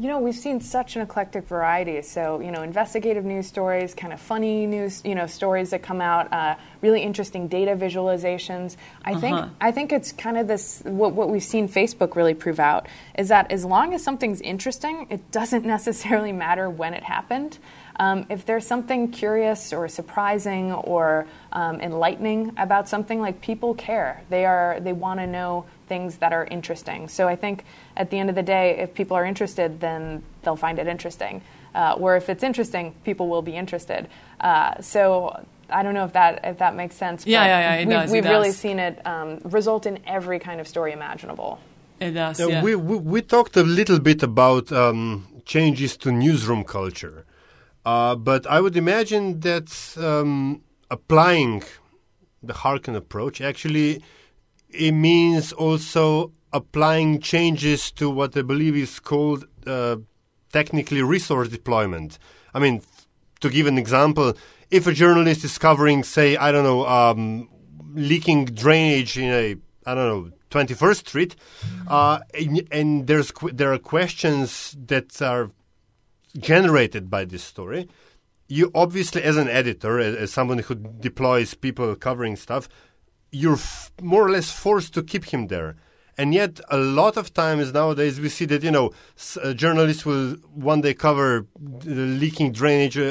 You know, we've seen such an eclectic variety. So, you know, investigative news stories, kind of funny news, you know, stories that come out, uh, really interesting data visualizations. I uh-huh. think I think it's kind of this what, what we've seen Facebook really prove out is that as long as something's interesting, it doesn't necessarily matter when it happened. Um, if there's something curious or surprising or um, enlightening about something, like people care. They are they want to know things that are interesting. So I think at the end of the day, if people are interested, then they'll find it interesting. Uh, or if it's interesting, people will be interested. Uh, so I don't know if that if that makes sense. Yeah, yeah, yeah. It we've, does, we've it really does. seen it um, result in every kind of story imaginable. It does. Now, yeah. we, we we talked a little bit about um, changes to newsroom culture, uh, but I would imagine that um, applying the Hearken approach actually it means also applying changes to what I believe is called uh, technically resource deployment. I mean, to give an example, if a journalist is covering, say, I don't know, um, leaking drainage in a, I don't know, 21st Street, uh, and, and there's there are questions that are generated by this story. You obviously, as an editor, as, as someone who deploys people covering stuff, you're f- more or less forced to keep him there. And yet, a lot of times nowadays, we see that you know s- uh, journalists will one day cover the leaking drainage uh,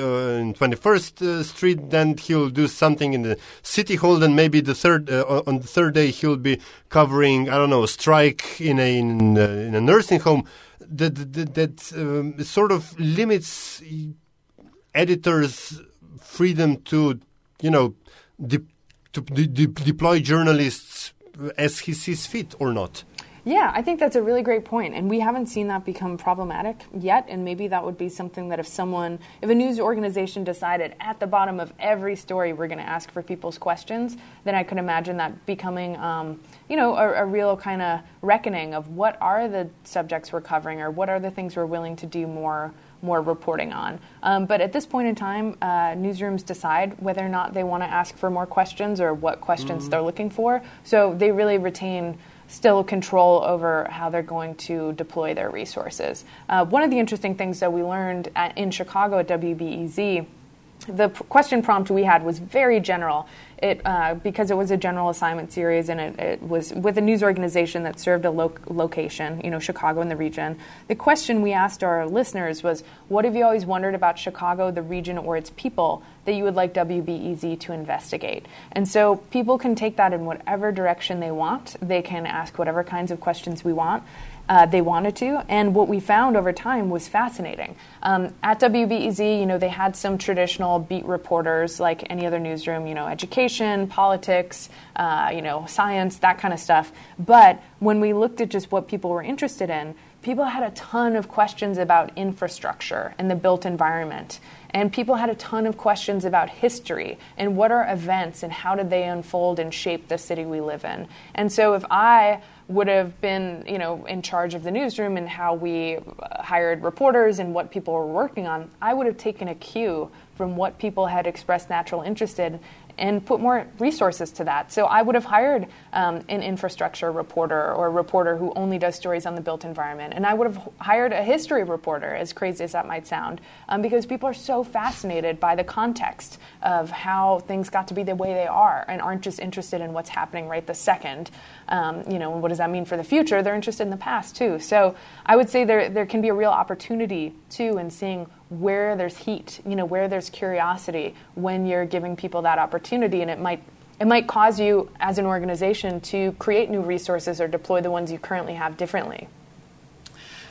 in 21st uh, Street, then he'll do something in the city hall, then maybe the third uh, on- the third day he'll be covering I don't know a strike in a in, uh, in a nursing home. That that, that um, sort of limits editors' freedom to you know. De- to de- de- deploy journalists as he sees fit or not. Yeah, I think that's a really great point, and we haven't seen that become problematic yet. And maybe that would be something that if someone, if a news organization decided at the bottom of every story we're going to ask for people's questions, then I could imagine that becoming, um, you know, a, a real kind of reckoning of what are the subjects we're covering, or what are the things we're willing to do more more reporting on. Um, but at this point in time, uh, newsrooms decide whether or not they want to ask for more questions or what questions Mm-hmm. they're looking for. So they really retain still control over how they're going to deploy their resources. Uh, one of the interesting things that we learned at, in Chicago at WBEZ the p- question prompt we had was very general. It uh, because it was a general assignment series and it, it was with a news organization that served a loc- location, you know, Chicago and the region. The question we asked our listeners was, "What have you always wondered about Chicago, the region, or its people that you would like WBEZ to investigate?" And so people can take that in whatever direction they want. They can ask whatever kinds of questions we want uh, they wanted to. And what we found over time was fascinating. Um, at WBEZ, you know, they had some traditional beat reporters like any other newsroom, you know, education, politics, uh, you know, science, that kind of stuff. But when we looked at just what people were interested in, people had a ton of questions about infrastructure and the built environment. And people had a ton of questions about history and what are events and how did they unfold and shape the city we live in. And so if I would have been, you know, in charge of the newsroom and how we uh, hired reporters and what people were working on, I would have taken a cue from what people had expressed natural interest in and put more resources to that. So I would have hired um, an infrastructure reporter or a reporter who only does stories on the built environment. And I would have hired a history reporter, as crazy as that might sound, um, because people are so fascinated by the context of how things got to be the way they are and aren't just interested in what's happening right the second. Um, you know, what does that mean for the future? They're interested in the past too. So I would say there, there can be a real opportunity too in seeing where there's heat, you know, where there's curiosity when you're giving people that opportunity and it might it might cause you as an organization to create new resources or deploy the ones you currently have differently.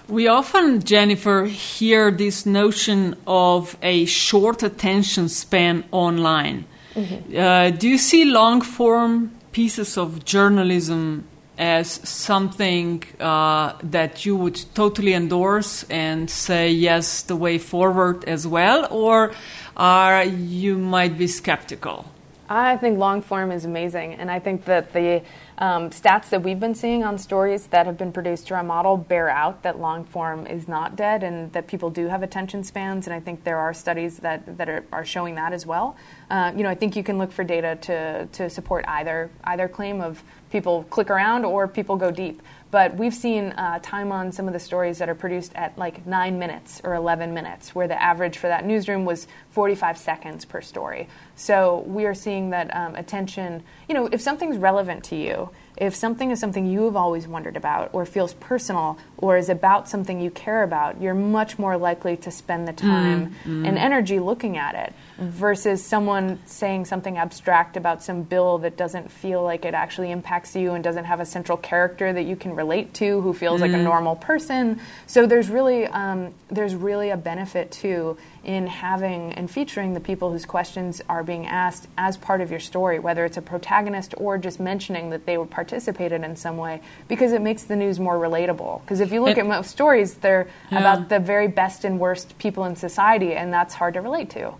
We often, Jennifer, hear this notion of a short attention span online. Mm-hmm. Uh, do you see long form pieces of journalism as something uh, that you would totally endorse and say yes the way forward as well or are you might be skeptical i think long form is amazing and i think that the um, stats that we've been seeing on stories that have been produced through our model bear out that long form is not dead and that people do have attention spans. And I think there are studies that, that are, are showing that as well. Uh, you know, I think you can look for data to, to support either either claim of people click around or people go deep. But we've seen uh, time on some of the stories that are produced at like nine minutes or 11 minutes, where the average for that newsroom was 45 seconds per story. So we are seeing that um, attention, you know, if something's relevant to you, if something is something you have always wondered about, or feels personal, or is about something you care about, you're much more likely to spend the time mm, and energy looking at it versus someone saying something abstract about some bill that doesn't feel like it actually impacts you and doesn't have a central character that you can relate to who feels mm. like a mm. normal person. So there's really um, there's really a benefit too in having and featuring the people whose questions are being asked as part of your story, whether it's a protagonist or just mentioning that they were participated in some way, because it makes the news more relatable. Because if you look it, at most stories, they're yeah. about the very best and worst people in society, and that's hard to relate to.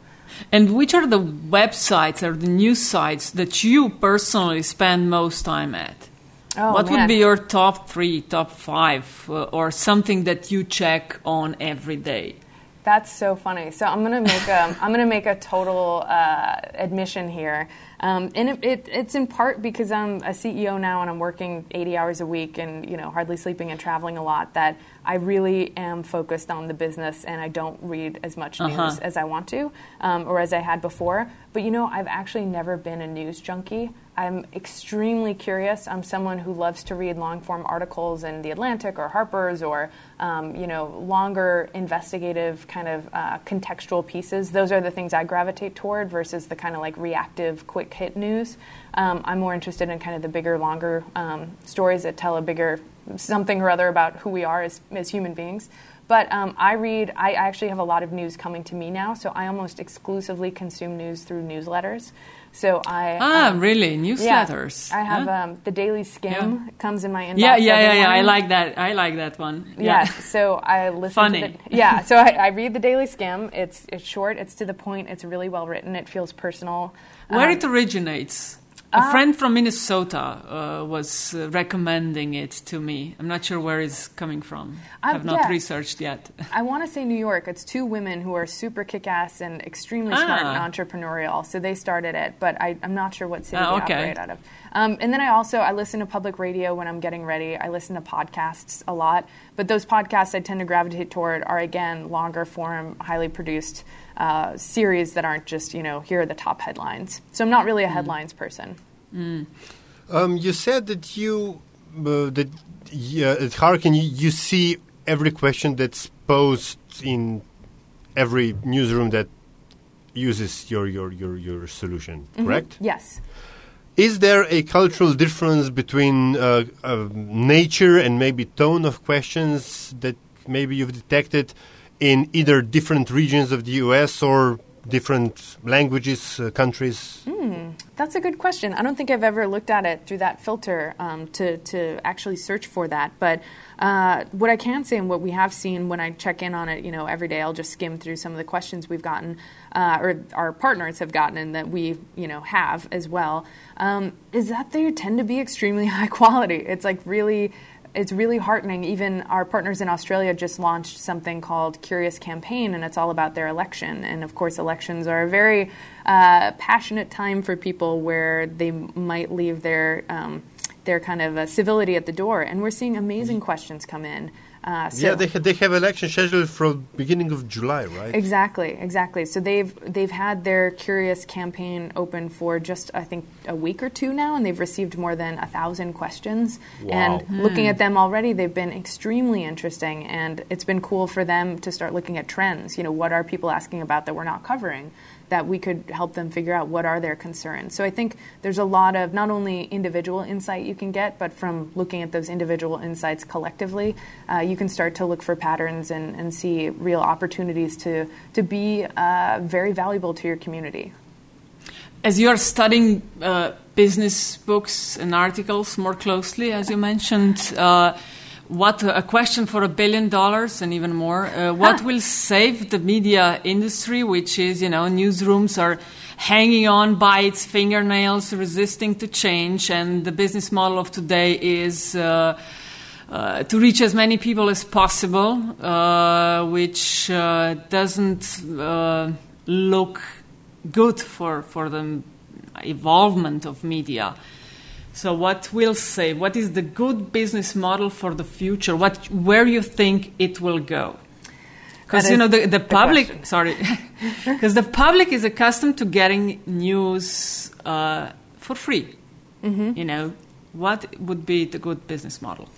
And which are the websites or the news sites that you personally spend most time at? Oh, what man. would be your top three, top five, uh, or something that you check on every day? That's so funny. So I'm gonna make a I'm gonna make a total uh, admission here, um, and it, it, it's in part because I'm a CEO now and I'm working 80 hours a week and you know hardly sleeping and traveling a lot. That I really am focused on the business and I don't read as much news uh-huh. as I want to um, or as I had before. But you know, I've actually never been a news junkie. I'm extremely curious. I'm someone who loves to read long form articles in The Atlantic or Harper's or, um, you know, longer investigative kind of uh, contextual pieces. Those are the things I gravitate toward versus the kind of like reactive, quick hit news. Um, I'm more interested in kind of the bigger, longer um, stories that tell a bigger something or other about who we are as, as human beings. But um, I read, I actually have a lot of news coming to me now, so I almost exclusively consume news through newsletters. So I ah um, really newsletters. Yeah, I have um, the Daily Skimm yeah. comes in my inbox. Yeah, yeah, yeah, yeah. I like that. I like that one. Yeah. So I listen. Funny. To the, yeah. So I, I, read the Daily Skimm. It's it's short. It's to the point. It's really well written. It feels personal. Where um, it originates. A uh, friend from Minnesota uh, was uh, recommending it to me. I'm not sure where it's coming from. I have not yeah. researched yet. I want to say New York. It's two women who are super kick-ass and extremely ah. smart and entrepreneurial. So they started it, but I, am not sure what city ah, okay. they operate out of. Um, and then I also I listen to public radio when I'm getting ready. I listen to podcasts a lot, but those podcasts I tend to gravitate toward are again longer form, highly produced uh, series that aren't just you know here are the top headlines. So I'm not really a mm. headlines person. Mm. Um, you said that you uh, that yeah, at Hearken you, you see every question that's posed in every newsroom that uses your your your, your solution, mm-hmm. correct? Yes. Is there a cultural difference between uh, uh, nature and maybe tone of questions that maybe you've detected in either different regions of the U.S. or different languages, uh, countries? Mm, that's a good question. I don't think I've ever looked at it through that filter um, to, to actually search for that. But uh, what I can say and what we have seen when I check in on it, you know, every day, I'll just skim through some of the questions we've gotten, uh, or our partners have gotten, and that we, you know, have as well, um, is that they tend to be extremely high quality. It's like really it's really heartening. Even our partners in Australia just launched something called Curious Campaign, and it's all about their election. And of course, elections are a very uh, passionate time for people where they might leave their um, their kind of uh, civility at the door. And we're seeing amazing questions come in. Uh, so yeah, they, ha- they have election scheduled from beginning of July, right? Exactly, exactly. So they've they've had their Curious campaign open for just I think a week or two now, and they've received more than a thousand questions. Wow. And hmm. looking at them already, they've been extremely interesting, and it's been cool for them to start looking at trends. You know, what are people asking about that we're not covering? That we could help them figure out what are their concerns. So I think there's a lot of not only individual insight you can get, but from looking at those individual insights collectively, uh, you can start to look for patterns and, and see real opportunities to, to be uh, very valuable to your community. As you're studying uh, business books and articles more closely, as you mentioned, uh, what a question for a billion dollars and even more. Uh, what will save the media industry, which is, you know, newsrooms are hanging on by its fingernails, resisting to change, and the business model of today is. Uh, uh, to reach as many people as possible, uh, which uh, doesn't uh, look good for, for the evolvement of media. So, what will say? What is the good business model for the future? What, where you think it will go? Because you know the, the public. Question. Sorry, because the public is accustomed to getting news uh, for free. Mm-hmm. You know, what would be the good business model?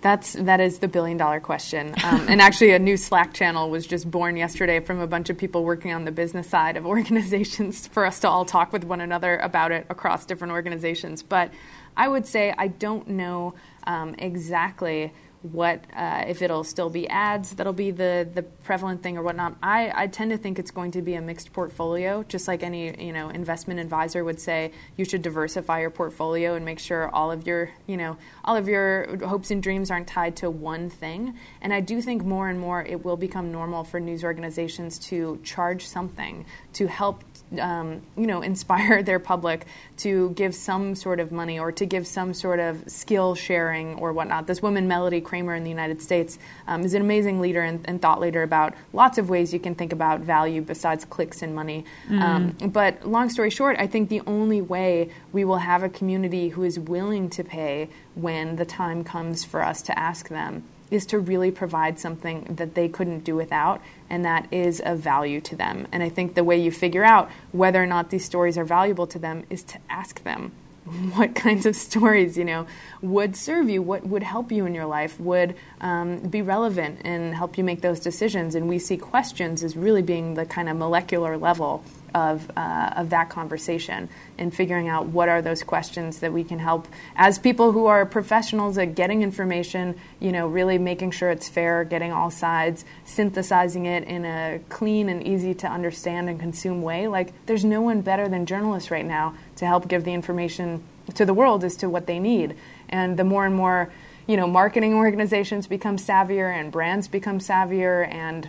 That's that is the billion dollar question. Um, and actually, a new Slack channel was just born yesterday from a bunch of people working on the business side of organizations for us to all talk with one another about it across different organizations. But I would say I don't know um, exactly what uh, if it'll still be ads that'll be the the prevalent thing or whatnot. I, I tend to think it's going to be a mixed portfolio, just like any you know investment advisor would say. You should diversify your portfolio and make sure all of your you know all of your hopes and dreams aren't tied to one thing. And I do think more and more it will become normal for news organizations to charge something to help um, you know, inspire their public to give some sort of money or to give some sort of skill sharing or whatnot. This woman, Melody Kramer in the United States, um, is an amazing leader and, and, thought leader about lots of ways you can think about value besides clicks and money. Mm-hmm. Um, but long story short, I think the only way we will have a community who is willing to pay when the time comes for us to ask them is to really provide something that they couldn't do without, and that is of value to them. And I think the way you figure out whether or not these stories are valuable to them is to ask them what kinds of stories you know would serve you what would help you in your life would um, be relevant and help you make those decisions and we see questions as really being the kind of molecular level of, uh, of that conversation and figuring out what are those questions that we can help as people who are professionals at getting information, you know, really making sure it's fair, getting all sides, synthesizing it in a clean and easy to understand and consume way. Like, there's no one better than journalists right now to help give the information to the world as to what they need. And the more and more, you know, marketing organizations become savvier and brands become savvier and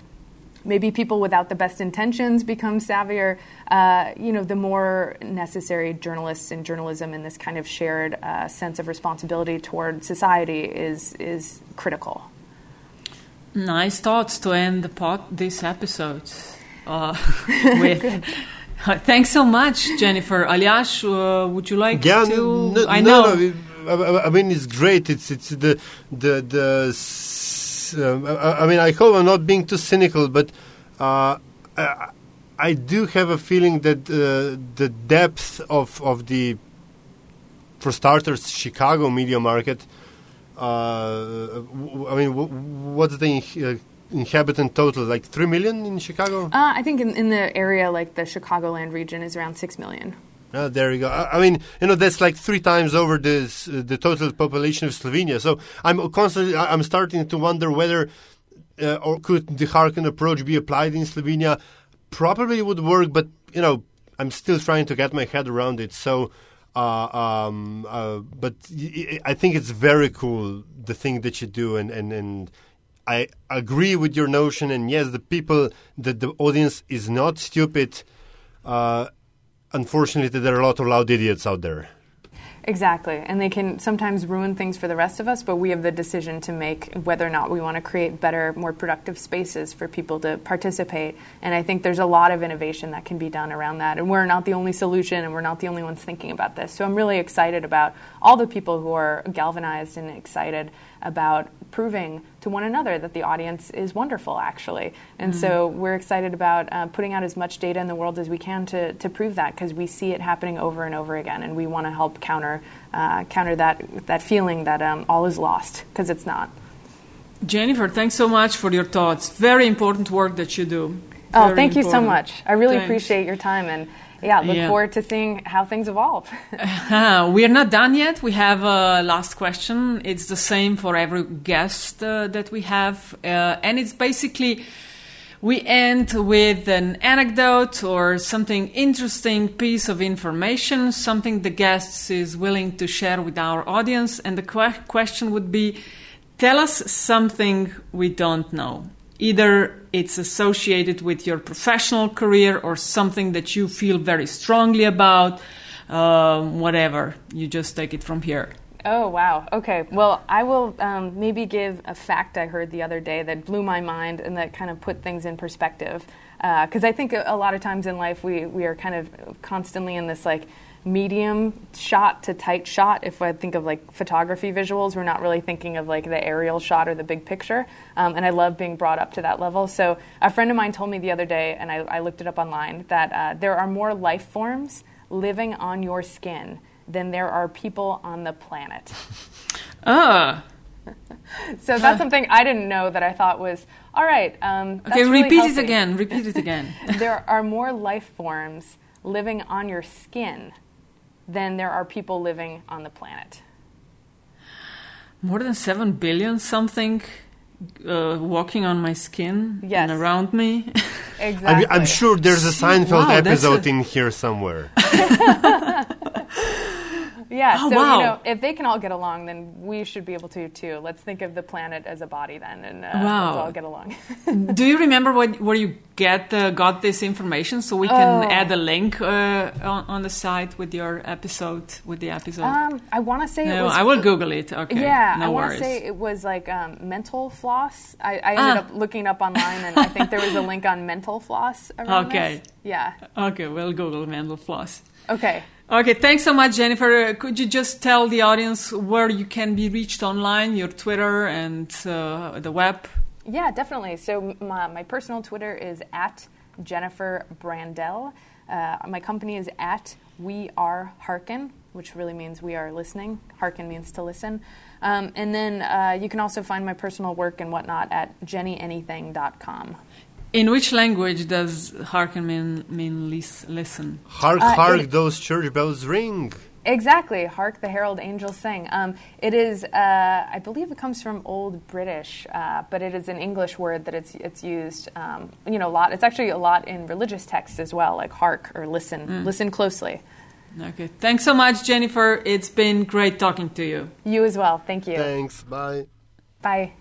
maybe people without the best intentions become savvier, uh, you know, the more necessary journalists and journalism and this kind of shared uh, sense of responsibility toward society is is critical. Nice thoughts to end the pod, this episode uh, with. Thanks so much, Jennifer. Aljaž, uh, would you like yeah, to? No, I know. No, I mean, it's great. It's it's the the the uh, I, mean, I hope I'm not being too cynical, but uh, I, I, do have a feeling that uh, the depth of, of the, for starters, Chicago media market. Uh, I mean, what's the uh, inhabitant total? Like three million in Chicago? I think in, in the area, like the Chicagoland region, is around six million. Oh, there you go. I, I, mean, you know, that's like three times over this, uh, the total population of Slovenia. So I'm constantly, I'm starting to wonder whether, uh, or could the Hearken approach be applied in Slovenia? probably would work, but you know, I'm still trying to get my head around it. So, uh, um, uh, but I think it's very cool the thing that you do, and and and I agree with your notion. And yes, the people, that the audience is not stupid. Uh, unfortunately, there are a lot of loud idiots out there. Exactly. And they can sometimes ruin things for the rest of us, but we have the decision to make whether or not we want to create better, more productive spaces for people to participate. And I think there's a lot of innovation that can be done around that. And we're not the only solution, and we're not the only ones thinking about this. So I'm really excited about all the people who are galvanized and excited about proving to one another that the audience is wonderful, actually. And mm-hmm. so we're excited about uh, putting out as much data in the world as we can to, to prove that because we see it happening over and over again, and we want to help counter uh, counter that that feeling that um, all is lost because it's not. Jennifer, thanks so much for your thoughts. Very important work that you do. Oh, Very oh, thank important. you so much. I really thanks. appreciate your time and yeah, look yeah. forward to seeing how things evolve. uh, we are not done yet. We have a last question. It's the same for every guest uh, that we have, uh, and it's basically we end with an anecdote or something interesting piece of information, something the guest is willing to share with our audience, and the que- question would be. Tell us something we don't know either it's associated with your professional career or something that you feel very strongly about, um, whatever. You just take it from here. Oh, wow. Okay. Well, I will um, maybe give a fact I heard the other day that blew my mind and that kind of put things in perspective. Because uh, I think a, lot of times in life we, we are kind of constantly in this like, medium shot to tight shot. If I think of like photography visuals, we're not really thinking of like the aerial shot or the big picture. Um, and I love being brought up to that level. So a friend of mine told me the other day, and I, I looked it up online, that uh, there are more life forms living on your skin than there are people on the planet. Ah. so that's something I didn't know that I thought was all right. Um, okay, really repeat healthy. it again. Repeat it again. there are more life forms living on your skin than there are people living on the planet. More than 7 billion something uh, walking on my skin yes. and around me. Exactly. I'm, I'm sure there's a Seinfeld wow, episode a... in here somewhere. Yeah, oh, so wow. you know, if they can all get along, then we should be able to too. Let's think of the planet as a body then, and uh, wow. let's all get along. Do you remember what, where you get uh, got this information? So we can oh. add a link uh, on, on, the site with your episode with the episode. Um, I want to say no, was, No, I will Google it. Okay, yeah, no I want to say it was like um, mental floss. I, I ended ah. up looking up online, and I think there was a link on mental floss. okay. This. Yeah. Okay, we'll Google mental floss. Okay. Okay, thanks so much, Jennifer. Uh, could you just tell the audience where you can be reached online, your Twitter and uh, the web? Yeah, definitely. So my, my, personal Twitter is at Jennifer Brandel. Uh, my company is at We Are Hearken, which really means we are listening. Hearken means to listen. Um, and then uh, you can also find my personal work and whatnot at jennyanything.com. In which language does hearken mean, mean listen? Hark, uh, hark, it, those church bells ring. Exactly. Hark, the herald angels sing. Um, it is, uh, I believe it comes from Old British, uh, but it is an English word that it's, it's used, um, you know, a lot. It's actually a lot in religious texts as well, like hark or listen. Mm. Listen closely. Okay. Thanks so much, Jennifer. It's been great talking to you. You as well. Thank you. Thanks. Bye. Bye.